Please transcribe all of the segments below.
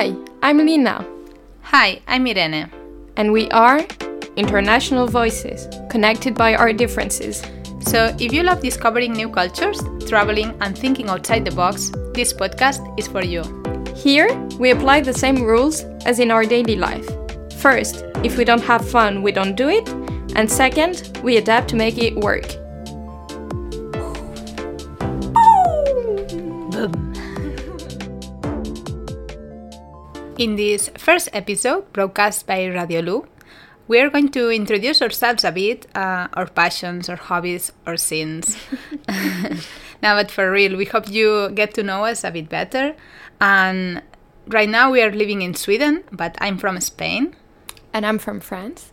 Hi, I'm Lina. Hi, I'm Irene. And we are International Voices, connected by our differences. So, if you love discovering new cultures, traveling, and thinking outside the box, this podcast is for you. Here, we apply the same rules as in our daily life. First, if we don't have fun, we don't do it. And second, we adapt to make it work. In this first episode, broadcast by Radio Lu, we are going to introduce ourselves a bit, uh, our passions, our hobbies, our sins. now, but for real, we hope you get to know us a bit better. And right now, we are living in Sweden, but I'm from Spain. And I'm from France.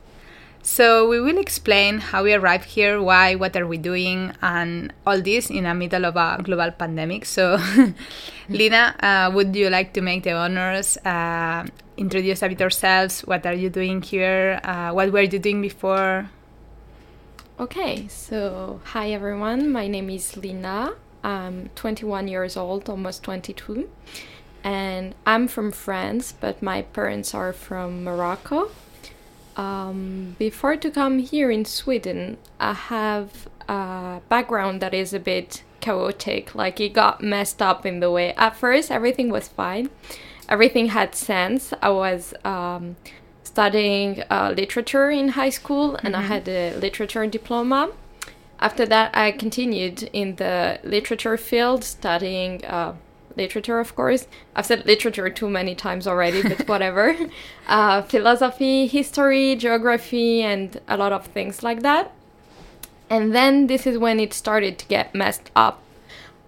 So we will explain how we arrived here, why, what are we doing, and all this in the middle of a global pandemic. So, Lina, uh, would you like to make the honors, uh, introduce a bit yourselves? What are you doing here? Uh, what were you doing before? Okay, so hi everyone. My name is Lina. I'm 21 years old, almost 22, and I'm from France, but my parents are from Morocco um, before to come here in Sweden, I have a background that is a bit chaotic. Like it got messed up in the way. At first, everything was fine. Everything had sense. I was um, studying uh, literature in high school, and mm-hmm. I had a literature diploma. After that, I continued in the literature field, studying uh, literature, of course. I've said literature too many times already, but whatever. uh, philosophy, history, geography, and a lot of things like that. And then this is when it started to get messed up.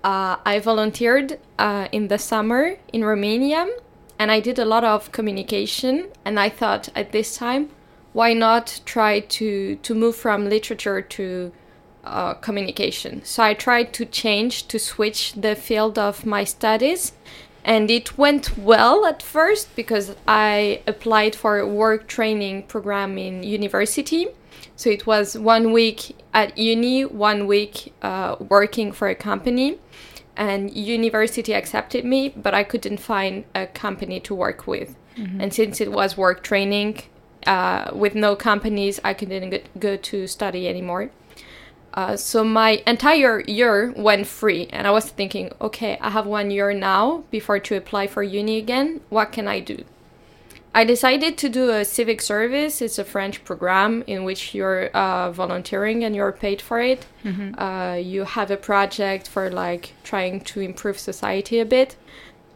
Uh, I volunteered uh, in the summer in Romania and I did a lot of communication. And I thought at this time, why not try to, to move from literature to uh, communication. So I tried to change, to switch the field of my studies. And it went well at first because I applied for a work training program in university. So it was one week at uni, one week uh, working for a company. And university accepted me, but I couldn't find a company to work with. Mm-hmm. And since it was work training, uh, with no companies, I couldn't go to study anymore. Uh, so my entire year went free, and I was thinking, okay, I have one year now before to apply for uni again. What can I do? I decided to do a civic service. It's a French program in which you're uh, volunteering and you're paid for it. Mm-hmm. Uh, you have a project for like trying to improve society a bit.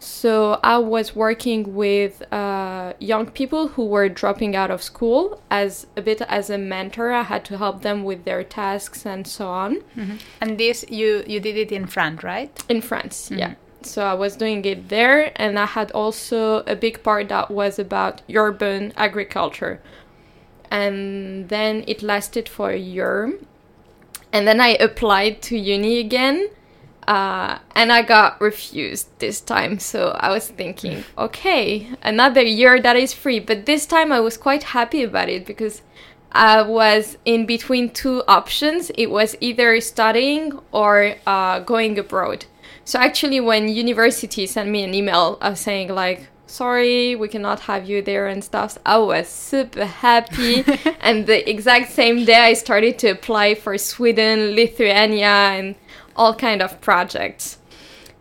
So I was working with uh, young people who were dropping out of school as a bit as a mentor. I had to help them with their tasks and so on. Mm-hmm. And this you you did it in France, right? In France, mm-hmm. yeah. So I was doing it there, and I had also a big part that was about urban agriculture. And then it lasted for a year, and then I applied to uni again uh, and I got refused this time. So I was thinking, okay, another year that is free. But this time I was quite happy about it because I was in between two options. It was either studying or uh, going abroad. So actually, when university sent me an email uh, saying like, sorry, we cannot have you there and stuff. I was super happy. and the exact same day, I started to apply for Sweden, Lithuania, and all kind of projects.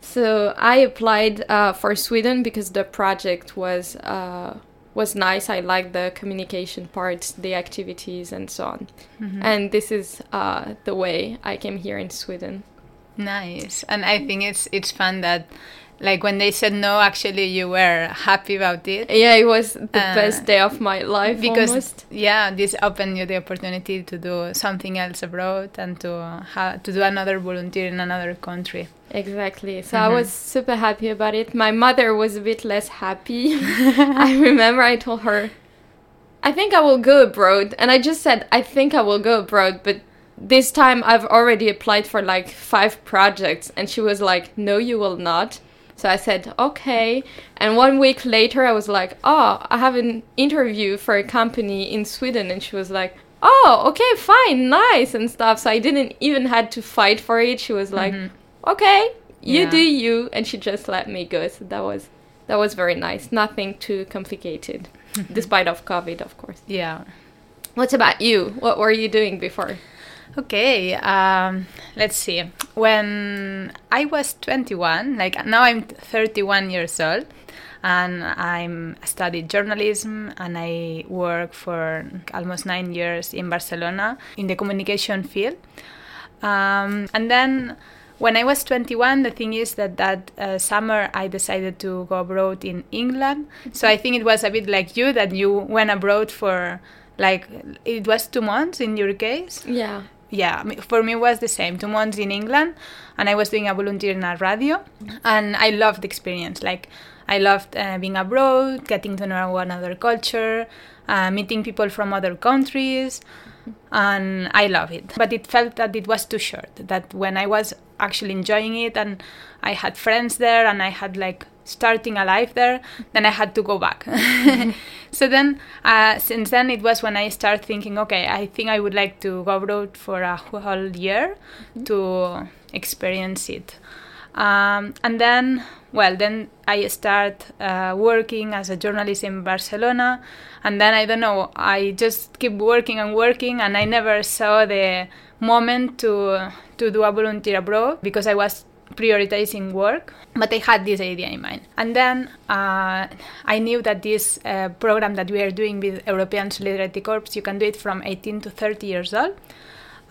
So I applied uh, for Sweden because the project was uh, was nice. I liked the communication parts, the activities, and so on. Mm-hmm. And this is uh, the way I came here in Sweden. Nice, and I think it's it's fun that like when they said no actually you were happy about it yeah it was the uh, best day of my life because almost. yeah this opened you the opportunity to do something else abroad and to uh, to do another volunteer in another country exactly so mm-hmm. i was super happy about it my mother was a bit less happy i remember i told her i think i will go abroad and i just said i think i will go abroad but this time I've already applied for like five projects. And she was like, No, you will not. So I said, okay. And one week later, I was like, oh, I have an interview for a company in Sweden. And she was like, oh, okay, fine, nice, and stuff. So I didn't even had to fight for it. She was like, mm-hmm. okay, you yeah. do you. And she just let me go. So that was that was very nice. Nothing too complicated, despite of COVID, of course. Yeah. What about you? What were you doing before? Okay, um, let's see. When I was 21, like now I'm 31 years old, and I'm studied journalism and I work for almost nine years in Barcelona in the communication field. Um, and then when I was 21, the thing is that that uh, summer I decided to go abroad in England. So I think it was a bit like you that you went abroad for like it was two months in your case. Yeah. Yeah, for me it was the same. Two months in England, and I was doing a volunteer in a radio, and I loved the experience. Like I loved uh, being abroad, getting to know another culture, uh, meeting people from other countries, and I love it. But it felt that it was too short. That when I was actually enjoying it and I had friends there and I had like starting a life there, then I had to go back. so then, uh, since then, it was when I started thinking, okay, I think I would like to go abroad for a whole year mm-hmm. to experience it. Um, and then, well, then I start uh, working as a journalist in Barcelona, and then I don't know, I just keep working and working, and I never saw the moment to to do a volunteer abroad because I was prioritizing work but i had this idea in mind and then uh, i knew that this uh, program that we are doing with european solidarity corps you can do it from 18 to 30 years old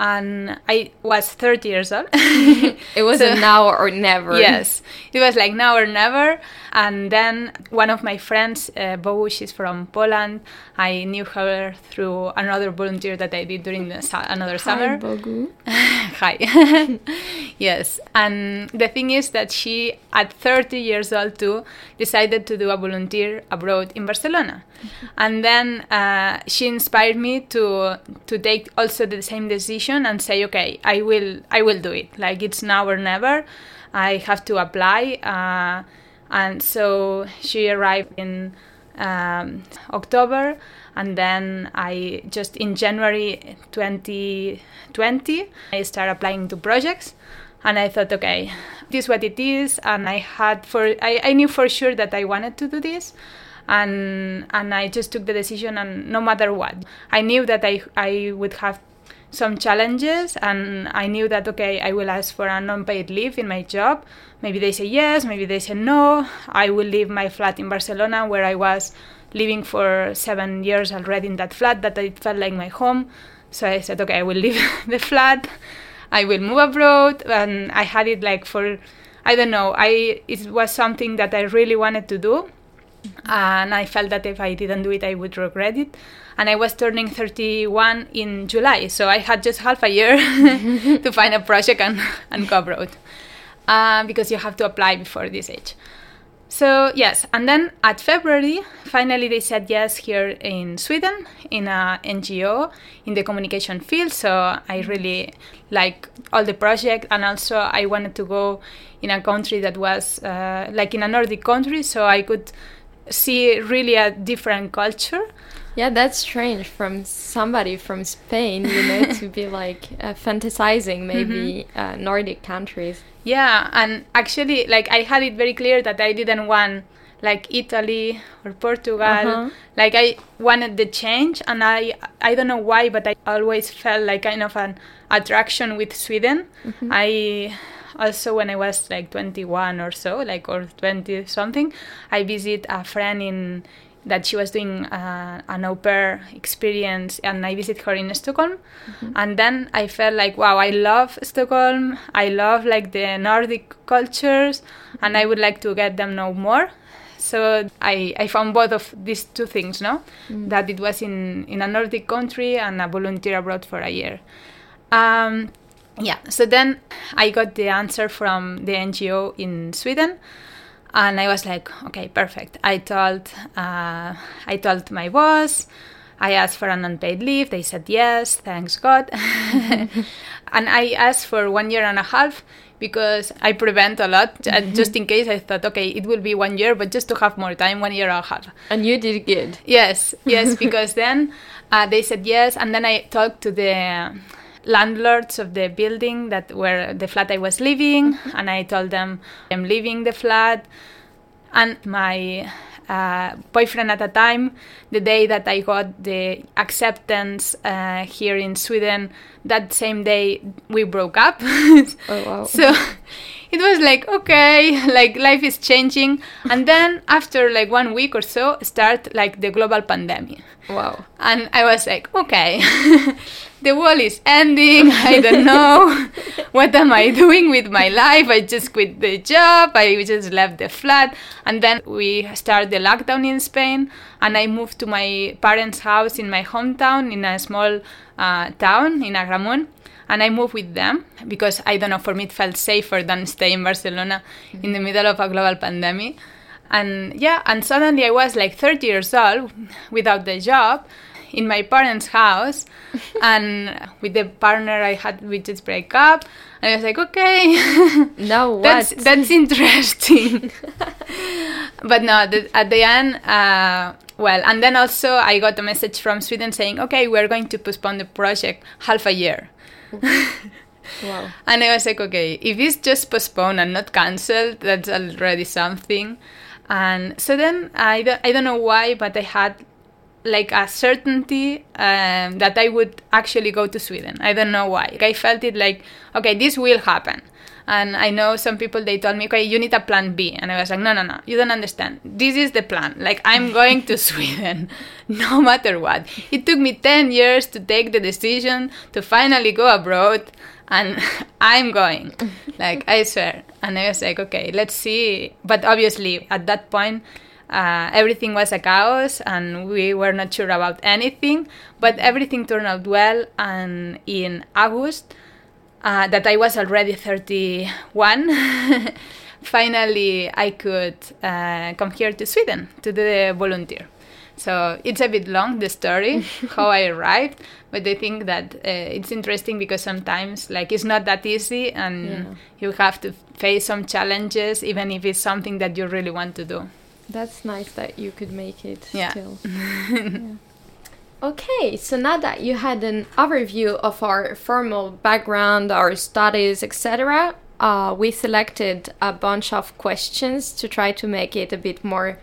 and I was 30 years old. it was so, now or never. Yes, it was like now or never. And then one of my friends, uh, Bo, she's from Poland. I knew her through another volunteer that I did during the su- another Hi, summer. Bogu. Hi. yes, and the thing is that she, at 30 years old too, decided to do a volunteer abroad in Barcelona, mm-hmm. and then uh, she inspired me to to take also the same decision and say, okay, I will I will do it. Like it's now or never. I have to apply, uh, and so she arrived in um, October, and then I just in January 2020 I started applying to projects, and I thought, okay, this is what it is, and I had for I, I knew for sure that I wanted to do this. And and I just took the decision, and no matter what, I knew that I I would have some challenges. And i knew that okay i will ask for an unpaid leave in my job. Maybe they say yes maybe they say no. I will leave my flat in barcelona where i was living for seven years already in that flat that it felt like my home. So i said okay i will leave the flat i will move abroad and i had it like for i don't know i it was something that i really wanted to do and i felt that if i didn't do it i would regret it and I was turning 31 in July, so I had just half a year to find a project and, and go abroad uh, because you have to apply before this age. So, yes, and then at February, finally they said yes here in Sweden in a NGO in the communication field. So, I really like all the project, and also I wanted to go in a country that was uh, like in a Nordic country, so I could see really a different culture yeah, that's strange from somebody from Spain, you know, to be like uh, fantasizing maybe mm-hmm. uh, Nordic countries. Yeah, and actually, like I had it very clear that I didn't want like Italy or Portugal. Uh-huh. Like I wanted the change, and I I don't know why, but I always felt like kind of an attraction with Sweden. Mm-hmm. I also when I was like 21 or so, like or 20 something, I visit a friend in that she was doing uh, an au pair experience and I visited her in Stockholm. Mm-hmm. and then I felt like wow I love Stockholm. I love like the Nordic cultures and I would like to get them know more. So I, I found both of these two things no? Mm-hmm. that it was in, in a Nordic country and a volunteer abroad for a year. Um, yeah so then I got the answer from the NGO in Sweden and I was like, okay, perfect. I told uh, I told my boss. I asked for an unpaid leave. They said yes, thanks God. and I asked for one year and a half because I prevent a lot. Mm-hmm. just in case, I thought, okay, it will be one year, but just to have more time, one year and a half. And you did good. Yes, yes, because then uh, they said yes, and then I talked to the landlords of the building that where the flat I was living, mm-hmm. and I told them I'm leaving the flat. And my uh, boyfriend at the time, the day that I got the acceptance uh, here in Sweden, that same day we broke up. oh wow. so it was like okay like life is changing and then after like one week or so start like the global pandemic wow. and i was like okay the world is ending. I don't know. What am i doing with my life? I just quit the job. I just left the flat. And then we started the lockdown in spain. And i moved to my parents house in my hometown in a small uh, town in Agramunt and I moved with them because I don't know, for me it felt safer than stay in Barcelona mm-hmm. in the middle of a global pandemic. And yeah, and suddenly I was like 30 years old without the job in my parents' house and with the partner I had we just break up and I was like okay no what that's, that's interesting but no the, at the end uh, well and then also I got a message from Sweden saying okay we're going to postpone the project half a year wow. And I was like, okay, if it's just postponed and not cancelled, that's already something. And so then I don't, I don't know why, but I had like a certainty um, that I would actually go to Sweden. I don't know why. I felt it like, okay, this will happen. And I know some people they told me, okay, you need a plan B. And I was like, no, no, no, you don't understand. This is the plan. Like I'm going to Sweden, no matter what. It took me 10 years to take the decision to finally go abroad. And I'm going. Like I swear. And I was like, okay, let's see. But obviously at that point, uh, everything was a chaos and we were not sure about anything. But everything turned out well. And in August, uh, that I was already 31, finally I could uh, come here to Sweden to do the volunteer. So it's a bit long, the story, how I arrived, but I think that uh, it's interesting because sometimes like it's not that easy and yeah. you have to face some challenges even if it's something that you really want to do. That's nice that you could make it yeah. still. yeah. Okay, so now that you had an overview of our formal background, our studies, etc., uh, we selected a bunch of questions to try to make it a bit more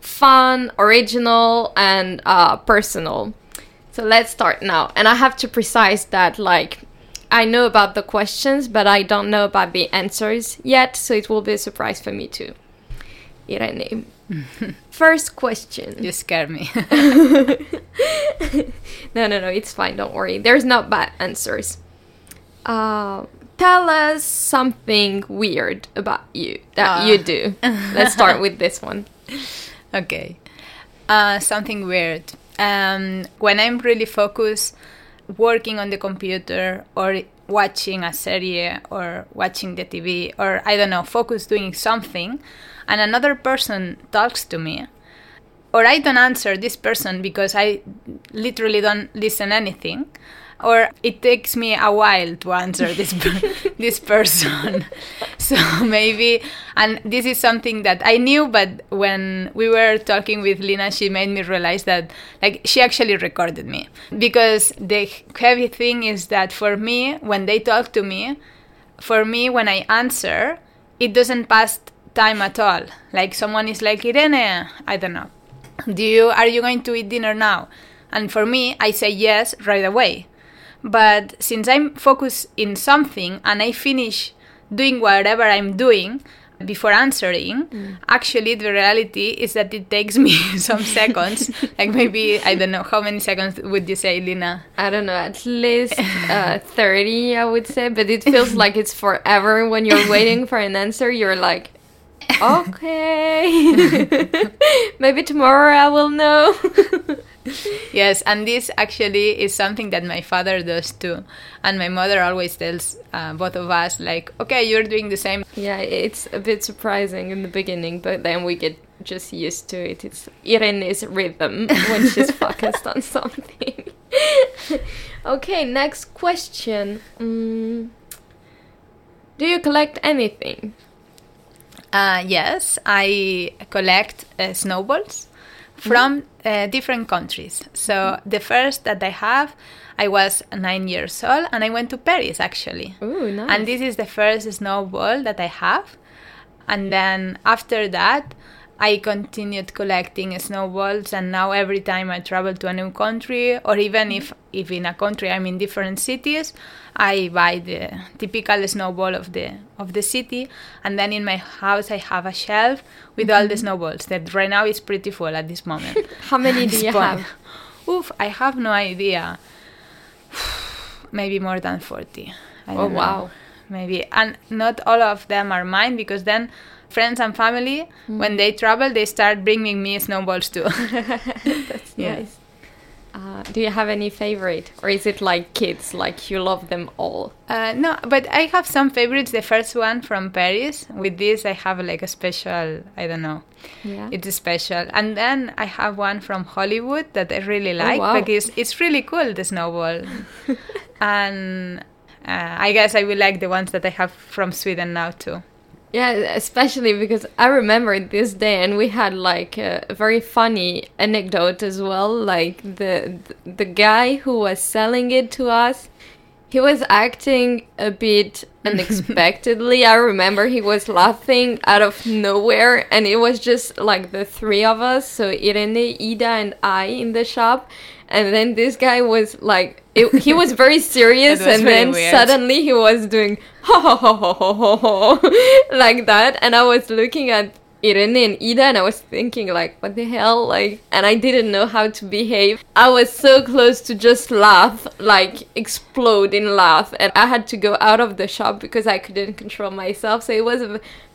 fun, original, and uh, personal. So let's start now. And I have to precise that, like, I know about the questions, but I don't know about the answers yet, so it will be a surprise for me too. Irene. First question. You scare me. no, no, no, it's fine. Don't worry. There's no bad answers. Uh, tell us something weird about you that uh. you do. Let's start with this one. Okay. Uh, something weird. Um, when I'm really focused working on the computer or watching a series or watching the TV or I don't know, focus doing something, and another person talks to me, or I don't answer this person because I literally don't listen anything, or it takes me a while to answer this this person. so maybe, and this is something that I knew, but when we were talking with Lina, she made me realize that like she actually recorded me because the heavy thing is that for me, when they talk to me, for me when I answer, it doesn't pass time at all. Like someone is like, Irene, I don't know. Do you are you going to eat dinner now? And for me, I say yes right away. But since I'm focused in something and I finish doing whatever I'm doing before answering, mm. actually the reality is that it takes me some seconds. like maybe I don't know how many seconds would you say, Lina? I don't know, at least uh, thirty, I would say. But it feels like it's forever when you're waiting for an answer. You're like, okay. Maybe tomorrow I will know. yes, and this actually is something that my father does too. And my mother always tells uh, both of us, like, okay, you're doing the same. Yeah, it's a bit surprising in the beginning, but then we get just used to it. It's Irene's rhythm when she's focused on something. okay, next question. Mm, do you collect anything? Uh, yes, I collect uh, snowballs from uh, different countries. So the first that I have, I was nine years old and I went to Paris actually. Ooh, nice. And this is the first snowball that I have. And then after that, I continued collecting snowballs, and now every time I travel to a new country, or even if, if in a country I'm in different cities, I buy the typical snowball of the of the city, and then in my house I have a shelf with all the mm-hmm. snowballs that right now is pretty full at this moment. How many do you point. have? Oof, I have no idea. Maybe more than forty. I Oh, don't know. wow. Maybe, and not all of them are mine because then friends and family, Mm. when they travel, they start bringing me snowballs too. That's Yeah. nice. Uh, do you have any favorite, or is it like kids, like you love them all? Uh, no, but I have some favorites. The first one from Paris. With this, I have like a special. I don't know. Yeah. It's special. And then I have one from Hollywood that I really Oh, like wow. because it's really cool. The snowball. and uh, I guess I will like the ones that I have from Sweden now too. Yeah, especially because I remember this day, and we had like a, very funny anecdote as well. Like the the guy who was selling it to us, he was acting a bit unexpectedly. I remember he was laughing out of nowhere, and it was just like the three of us, so Irene, Ida, and I in the shop. And then this guy was like, it, he was very serious, was and then weird. suddenly he was doing ho ho ho ho ho ho ho like that, and I was looking at Irene and Ida, and I was thinking like, what the hell, like, and I didn't know how to behave. I was so close to just laugh, like explode in laugh, and I had to go out of the shop because I couldn't control myself. So it was,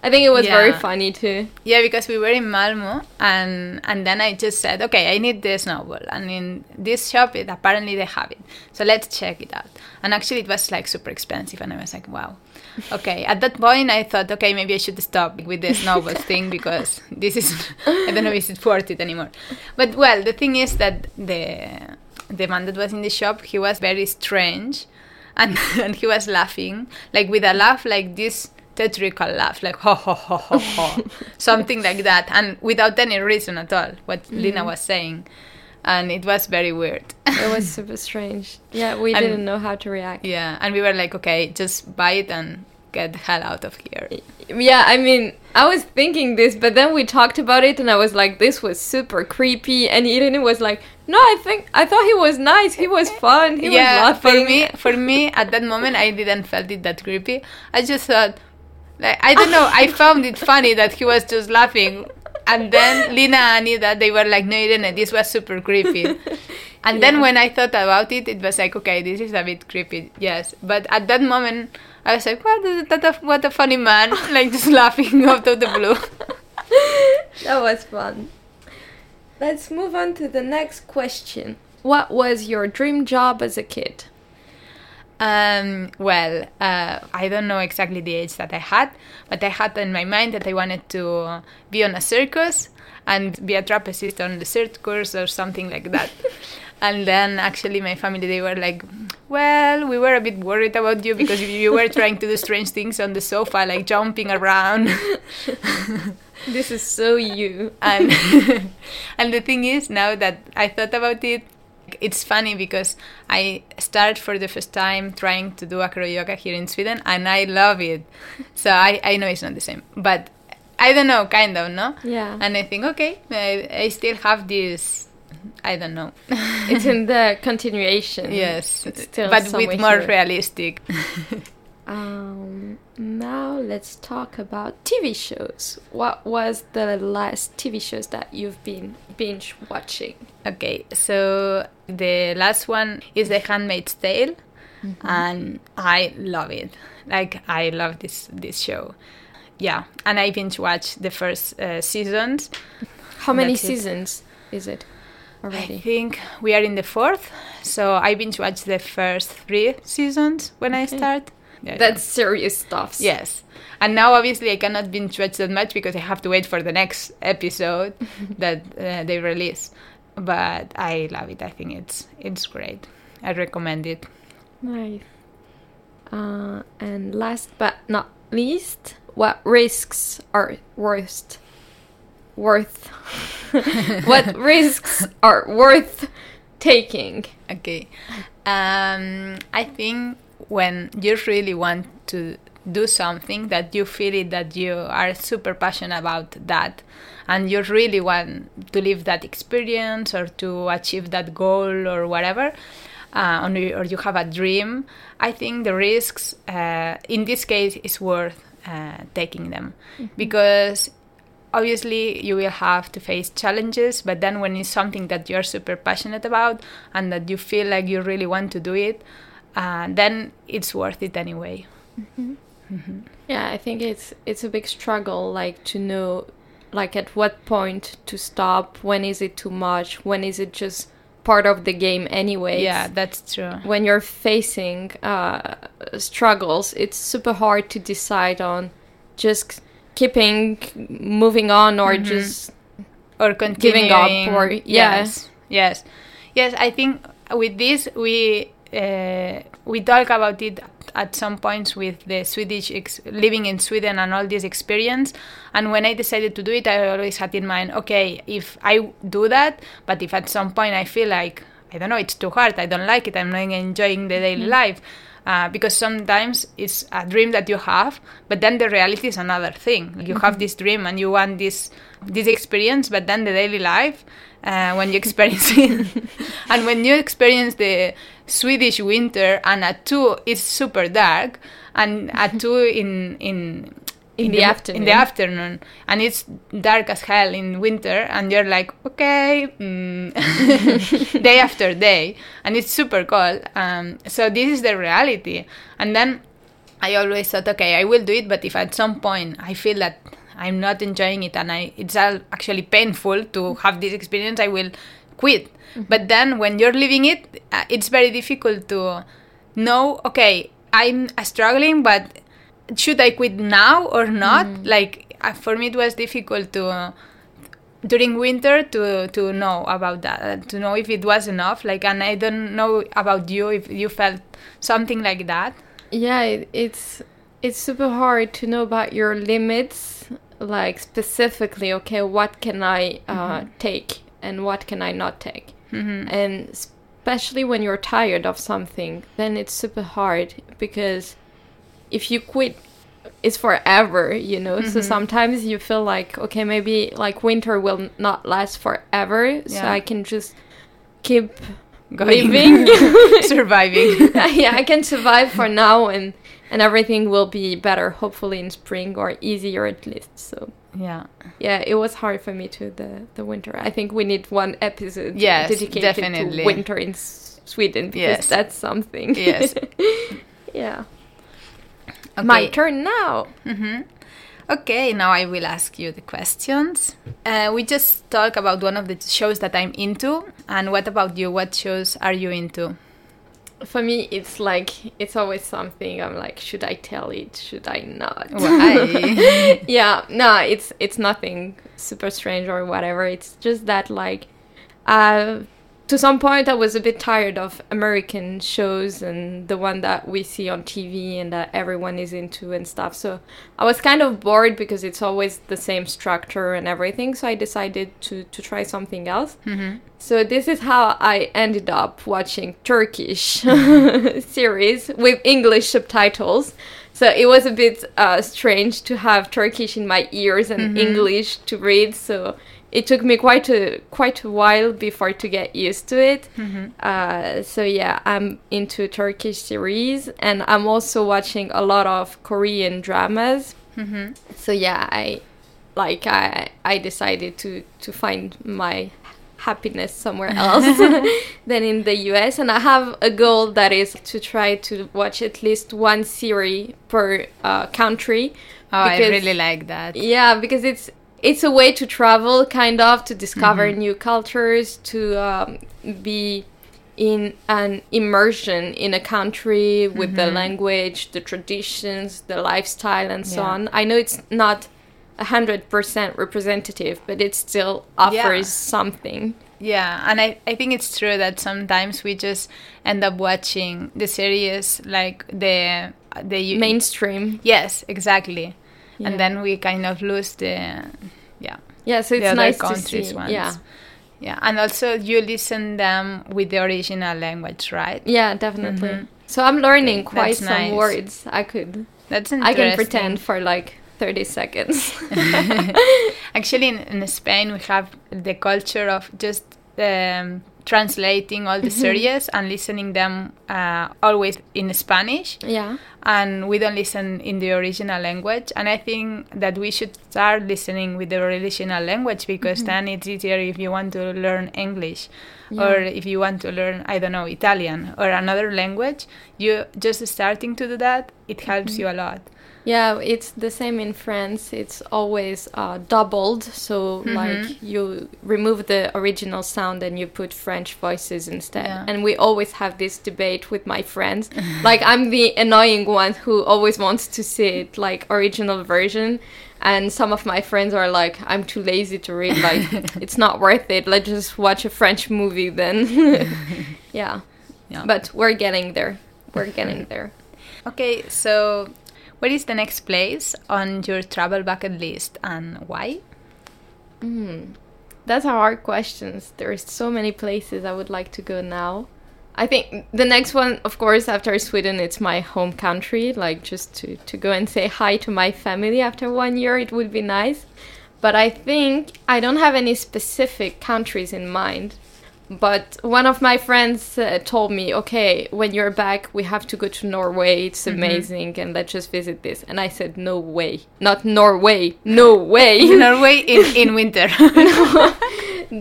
I think it was very funny too. Yeah, because we were in Malmo, and and then I just said, okay, I need this snowball, and in this shop, it apparently they have it, so let's check it out. And actually, it was like super expensive, and I was like, wow. Okay, at that point, I thought, okay, maybe I should stop with the snowball thing because this is, I don't know if it's worth it anymore. But well, the thing is that the the man that was in the shop, he was very strange, and and he was laughing like with a laugh like this theatrical laugh, like ho ho ho ho ho, something like that, and without any reason at all. What Lina mm. was saying, and it was very weird. It was super strange. Yeah, we And- didn't know how to react. yeah, and we were like, okay, just buy it and get the hell out of here. Yeah, I mean, I was thinking this, but then we talked about it, and I was like, this was super creepy. And Irene was like, no, I think I thought he was nice. He was fun. He yeah, was laughing. for me, for me, at that moment, I didn't felt it that creepy. I just thought, like, I don't know. I found it funny that he was just laughing, and then Lina and Ida, they were like, "No, Irene, this was super creepy." And then when I thought about it, it was like, okay, this is a bit creepy, yes. But at that moment, I was like, what, that a, what a funny man, like just laughing out of the blue. that was fun. Let's move on to the next question. What was your dream job as a kid? Um, well, uh, I don't know exactly the age that I had, but I had in my mind that I wanted to be on a circus and be a trapezist on the circus or something like that. and then actually my family they were like, well, we were a bit worried about you because you- you were trying to do strange things on the sofa, like jumping around. This is so you. and and the thing is now that I thought about it it's funny because I started for the first time trying to do acro yoga here in Sweden and I love it so I, I know it's not the same but I don't know kind of no Yeah. and I think okay I, I still have this I don't know it's in the continuation. yes It's still but with more here. realistic Um, now let's talk about TV shows. What was the last TV shows that you've been binge watching? Okay, so the last one is The Handmaid's Tale, and I love it. Like I love this this show. Yeah, and I binge watched the first uh, seasons. How many That's seasons is it Already. I think we are in the fourth, so I binge watched the first three seasons when I start. Yeah, That's serious stuff. yes. And now obviously I cannot binge watch that much because I have to wait for the next episode that uh, they release. But I love it. I think it's it's great. I recommend it. Nice. Uh, and last but not least, what risks are worst? Worth. what risks are worth taking? Okay. Um, I think when you really want to do something that you feel it that you are super passionate about that. And you really want to live that experience or to achieve that goal or whatever uh, or, you, have a dream i think the risks uh, in this case is worth uh, taking them. Because obviously you will have to face challenges but then when it's something that you're super passionate about and that you feel like you really want to do it uh, then it's worth it anyway. Yeah, I think it's it's a big struggle like to know like at what point to stop, when is it too much, when is it just part of the game anyway. yeah that's true. When you're facing uh, struggles, it's super hard to decide on just keeping moving on or just or Giving up continuing. or- yeah. yes. Yes. Yes i think with this we uh, we talk about it at some points with the swedish ex- living in sweden and all this experience. And when i decided to do it i always had in mind okay if i do that but if at some point i feel like i don't know it's too hard i don't like it i'm not enjoying the daily life uh, because sometimes it's a dream that you have, but then the reality is another thing. You have this dream and you want this this experience, but then the daily life, uh, when you experience it, and when you experience the Swedish winter, and at two it's super dark, and at two in in In the in afternoon. In the afternoon, and it's dark as hell in winter, and you're like, okay, mm, day after day, and it's super cold. Um, so this is the reality, and then I always thought, okay, I will do it, but if at some point I feel that I'm not enjoying it and I it's all actually painful to have this experience, I will quit. But then when you're living it, uh, it's very difficult to know, okay, I'm uh, struggling, but should I quit now or not? Like uh, for me, it was difficult to. Uh, during winter to to know about that uh, to know if it was enough like and i don't know about you if you felt something like that Yeah, it, it's it's super hard to know about your limits, like specifically. Okay, what can I uh, take and what can I not take? And especially when you're tired of something, then it's super hard because if you quit, it's forever. You know. So mm-hmm. sometimes you feel like okay, maybe like winter will not last forever, so I can just keep Going. living. surviving yeah, I can survive for now, and and everything will be better. Hopefully in spring or easier at least. So yeah yeah, it was hard for me too. The the winter. I think we need one episode Yes, dedicated definitely. to winter in S- Sweden because Yes. that's something. Yes. yeah. Okay. My turn now. okay now i will ask you the questions uh, we just talked about one of the shows that i'm into and what about you what shows are you into For me, it's like it's always something. I'm like, should I tell it? Should I not? why yeah no it's it's nothing super strange or whatever it's just that like uh to some point i was a bit tired of american shows and the one that we see on tv and that everyone is into and stuff. So i was kind of bored because it's always the same structure and everything. So i decided to to try something else. Mm-hmm. So this is how I ended up watching Turkish mm-hmm. series with English subtitles. So it was a bit uh, strange to have Turkish in my ears and mm-hmm. English to read. So it took me quite a quite a while before to get used to it. Uh, so yeah, I'm into Turkish series, and I'm also watching a lot of Korean dramas. So yeah, I like I I decided to to find my happiness somewhere else than in the US and I have a goal that is to try to watch at least one series per uh, country oh i really like that yeah because it's it's a way to travel kind of to discover new cultures to um, be in an immersion in a country with the language the traditions the lifestyle and so Yeah. on. I know it's not a hundred percent representative but it still offers something. Yeah, and I, I think it's true that sometimes we just end up watching the series like the the mainstream. Yes, exactly. Yeah. And then we kind of lose the yeah yeah so it's the other nice to countries see ones. yeah Yeah, and also you listen them with the original language, right? yeah definitely so i'm learning Okay, quite some nice. words i could That's I can pretend for like 30 seconds. Actually, in, in Spain, we have the culture of just um, translating all the Mm-hmm. series and listening them uh, always in Spanish. yeah. And we don't listen in the original language and i think that we should start listening with the original language because then it's easier if you want to learn english or if you want to learn i don't know italian or another language you just starting to do that it helps you a lot Yeah, it's the same in France. It's always uh, doubled. So, like, you remove the original sound and you put French voices instead. Yeah. And we always have this debate with my friends. like, I'm the annoying one who always wants to see it, like, original version. And some of my friends are like, I'm too lazy to read. Like, it's not worth it. Let's just watch a French movie then. yeah. Yeah. But we're getting there. We're getting there. okay so what is the next place on your travel bucket list and why hmm. That's a hard questions. There's so many places I would like to go now. I think the next one, of course, after Sweden, it's my home country. Like just to, to go and say hi to my family after one year, it would be nice. But I think I don't have any specific countries in mind. But one of my friends uh, told me, okay, when you're back, we have to go to Norway. It's amazing, and let's just visit this. And I said, no way, not Norway, no way. norway in, in winter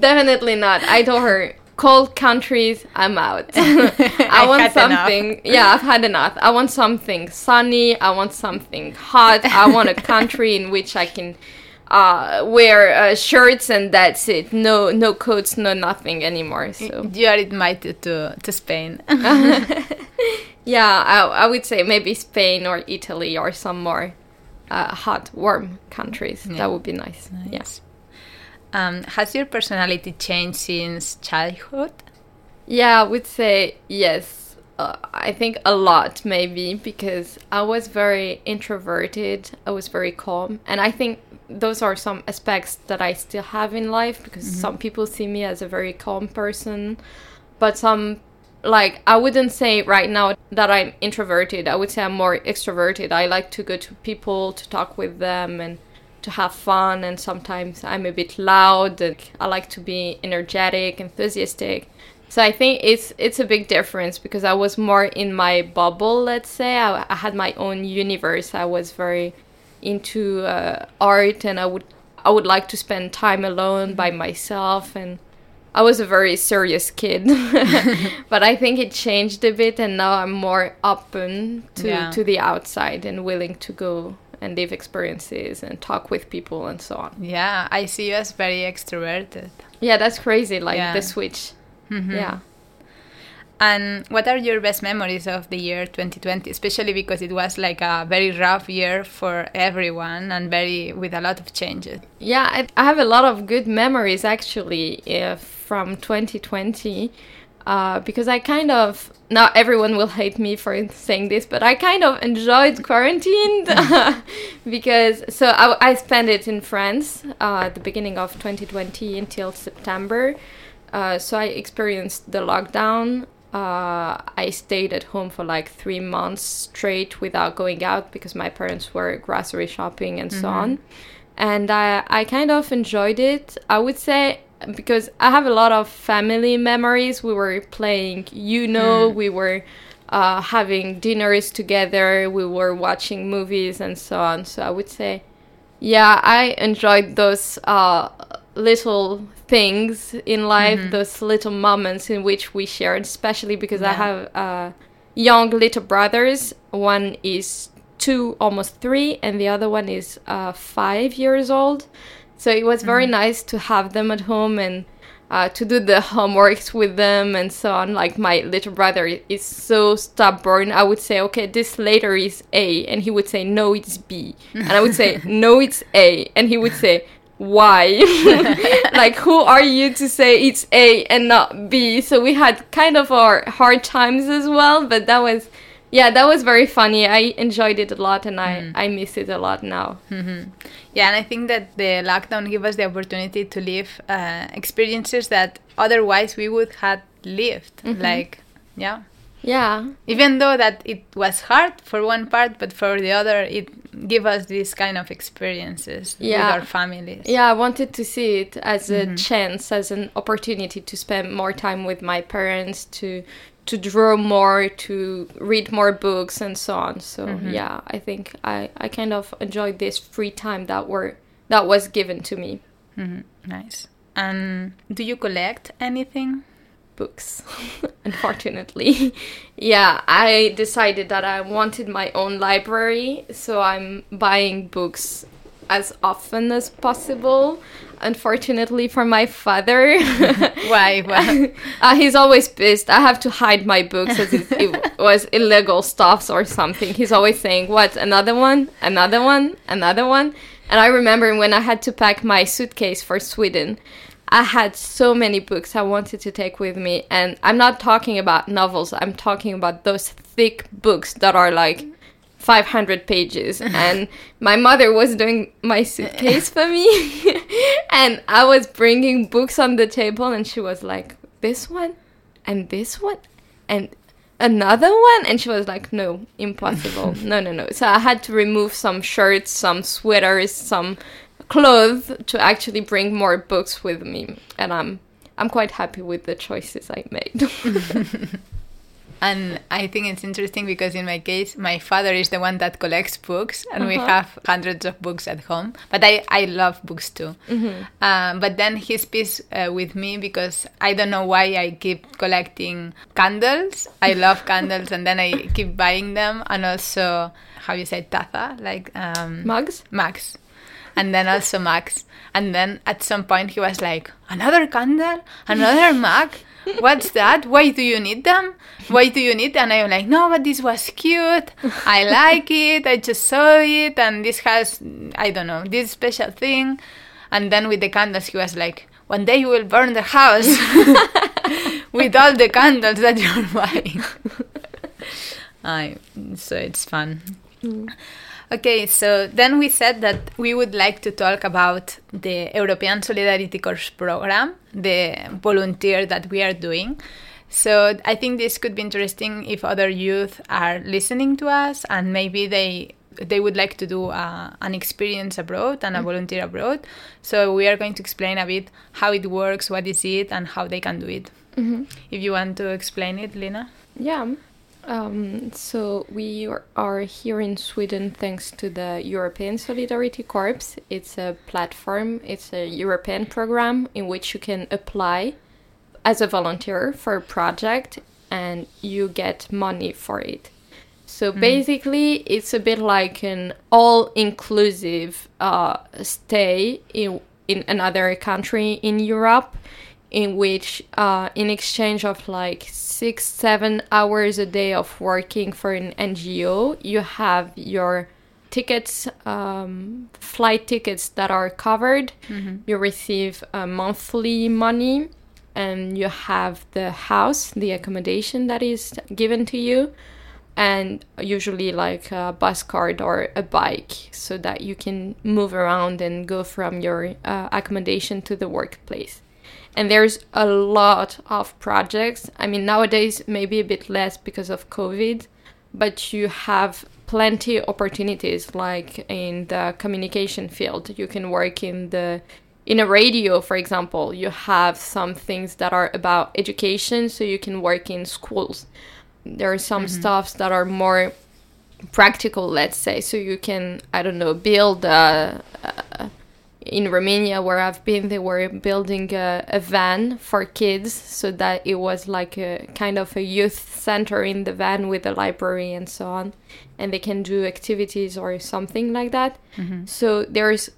Definitely not. I told her, cold countries, I'm out. I want had enough. something. Yeah, I've had enough. I want something sunny. I want something hot. I want a country in which I can uh, wear uh, shirts and that's it. No, no coats, no nothing anymore. So you are invited to, to spain yeah, I, I would say maybe Spain or Italy or some more uh, hot, warm countries. Yeah. That would be nice. Yes. Um, has your personality changed since childhood? Yeah, I would say yes. Uh, I think a lot, maybe, because I was very introverted. I was very calm. And I think those are some aspects that I still have in life because some people see me as a very calm person. But some, like, I wouldn't say right now that I'm introverted. I would say I'm more extroverted. I like to go to people, to talk with them, and to have fun. And sometimes I'm a bit loud. And I like to be energetic, enthusiastic. So I think it's it's a big difference because I was more in my bubble. Let's say I, I had my own universe. I was very into uh, art, and I would I would like to spend time alone by myself. And I was a very serious kid, but I think it changed a bit, and now I'm more open to Yeah. to the outside and willing to go and live experiences and talk with people and so on. Yeah, I see you as very extroverted. Yeah, that's crazy. Like Yeah. the switch. Mhm. Yeah. And what are your best memories of the year 2020, especially because it was like a very rough year for everyone and very with a lot of changes? Yeah, I, I have a lot of good memories actually uh, from 2020 uh, because I kind of now everyone will hate me for saying this, but I kind of enjoyed quarantine because so I, I spent it in France uh, at the beginning of 2020 until September. Uh, so I experienced the lockdown. Uh, I stayed at home for like three months straight without going out because my parents were grocery shopping and so on. And I, I kind of enjoyed it. I would say because I have a lot of family memories. We were playing, you know, we were uh, having dinners together, we were watching movies and so on. So I would say, yeah, I enjoyed those uh, little things in life, those little moments in which we shared, especially because I have uh, young little brothers. One is two, almost three, and the other one is uh, five years old. So it was very nice to have them at home and uh, to do the homeworks with them and so on. Like my little brother is so stubborn. I would say, okay, this letter is A, and he would say, no, it's B, and I would say, no, it's A, and he would say. Why? like, who are you to say it's A and not B? So we had kind of our hard times as well, but that was, yeah, that was very funny. I enjoyed it a lot, and I hmm. I miss it a lot now. Mm-hmm. Yeah, and I think that the lockdown gave us the opportunity to live uh, experiences that otherwise we would have lived. Mm-hmm. Like, yeah. Yeah. Even though that it was hard for one part, but for the other, it give us these kind of experiences Yeah. with our families. Yeah, I wanted to see it as a chance, as an opportunity to spend more time with my parents, to to draw more, to read more books, and so on. So yeah, I think I I kind of enjoyed this free time that were that was given to me. Mm -hmm. Nice. And do you collect anything? Books, unfortunately. yeah, I decided that I wanted my own library, so I'm buying books as often as possible. Unfortunately for my father, Why? Why? uh, he's always pissed. I have to hide my books as if it was illegal stuffs or something. He's always saying, "What? Another one? Another one? Another one?" And I remember when I had to pack my suitcase for Sweden, I had so many books I wanted to take with me, and I'm not talking about novels. I'm talking about those thick books that are like 500 pages. And my mother was doing my suitcase for me and i was bringing books on the table and she was like this one and this one and another one? And she was like no impossible. No no no. So i had to remove some shirts some sweaters some clothes to actually bring more books with me and i'm i'm quite happy with the choices i made And I think it's interesting because in my case, my father is the one that collects books, and we Uh-huh. have hundreds of books at home. But I, I love books too. Mm-hmm. Uh, but then he's pissed uh, with me because I don't know why I keep collecting candles. I love candles, and then I keep buying them, and also how you say taza, like um, mugs Max. And then also Max. And then at some point he was like, Another candle? Another mug? What's that? Why do you need them? Why do you need And I'm like, No, but this was cute. I like it. I just saw it. And this has, I don't know, this special thing. And then with the candles, he was like, One day you will burn the house with all the candles that you're buying. I, so it's fun. Mm. Okay, so then we said that we would like to talk about the European Solidarity Corps program, the volunteer that we are doing. So I think this could be interesting if other youth are listening to us and maybe they they would like to do uh, an experience abroad and a volunteer abroad. So we are going to explain a bit how it works, what is it, and how they can do it. If you want to explain it, Lina. Yeah. Um, so we are- here in Sweden thanks to the European Solidarity Corps. It's a platform, it's a European program in which you can apply as a volunteer for a project and you get money for it. So basically, it's a bit like an all-inclusive uh, stay in in another country in Europe, in which, uh, in exchange of like six, seven hours a day of working for an NGO, you have your tickets, um, flight tickets that are covered. You receive uh, monthly money, and you have the house, the accommodation that is given to you and usually like a bus card or a bike so that you can move around and go from your uh, accommodation to the workplace and there's a lot of projects. I mean nowadays maybe a bit less because of covid but you have plenty opportunities like in the communication field. You can work in the in a radio for example. You have some things that are about education so you can work in schools. There are some mm-hmm. stuffs that are more practical let's say. So you can i don't know build a, a in romania where i've been they were building a, a van for kids so that it was like a kind of a youth center in the van with a library and so on. And they can do activities or something like that. Mm-hmm. So there's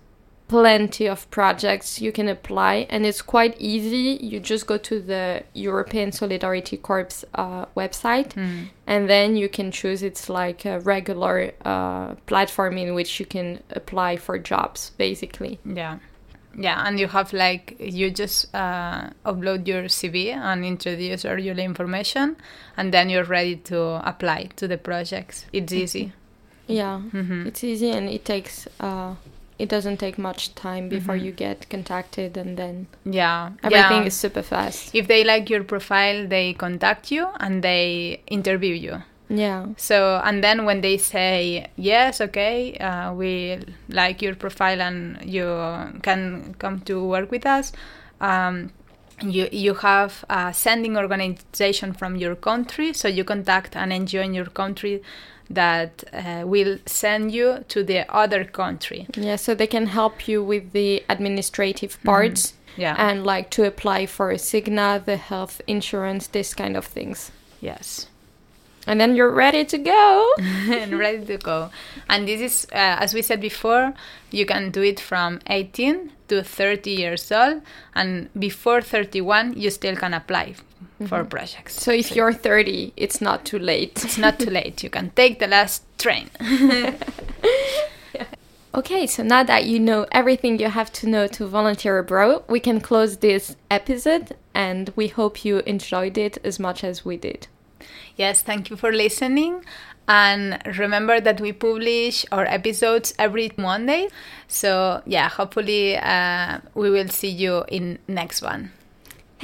plenty of projects you can apply and it's quite easy you just go to the european solidarity corps uh, website and then you can choose it's like a regular uh, platform in which you can apply for jobs basically Yeah. Yeah, and you have like you just uh, upload your CV and introduce all your information, and then you're ready to apply to the projects. It's easy. yeah Mhm. it's easy and it takes uh, it doesn't take much time before you get contacted, and then Yeah. everything yeah. is super fast. If they like your profile, they contact you and they interview you. Yeah. So, and then when they say, yes, okay, uh, we like your profile and you can come to work with us, um, you, you have a sending organization from your country. So you contact an NGO in your country that uh, will send you to the other country. Yeah, so they can help you with the administrative parts Yeah. and like to apply for a Cigna, the health insurance, this kind of things. yes. And then you're ready to go. and ready to go. And this is, uh, as we said before, you can do it from 18 to 30 years old, and before 31, you still can apply for projects. So if you're 30, it's not too late. It's not too late. You can take the last train. Okay, so now that you know everything you have to know to volunteer abroad, we can close this episode and we hope you enjoyed it as much as we did. yes, thank you for listening. And remember that we publish our episodes every Monday. So, yeah, hopefully uh, we will see you in next one.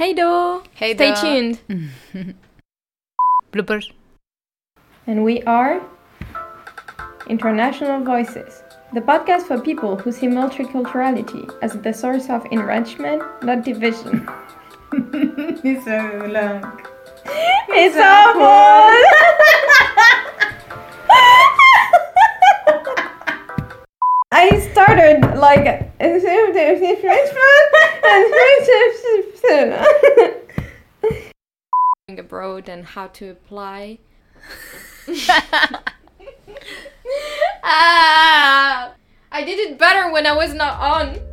Hey do! Hey Stay tuned! Bloopers. And we are International Voices, the podcast for people who see multiculturality as the source of enrichment, not division. It's so long. It's so awful! I started like in the same day Frenchman and French abroad and how to apply. ah, I did it better when I was not on.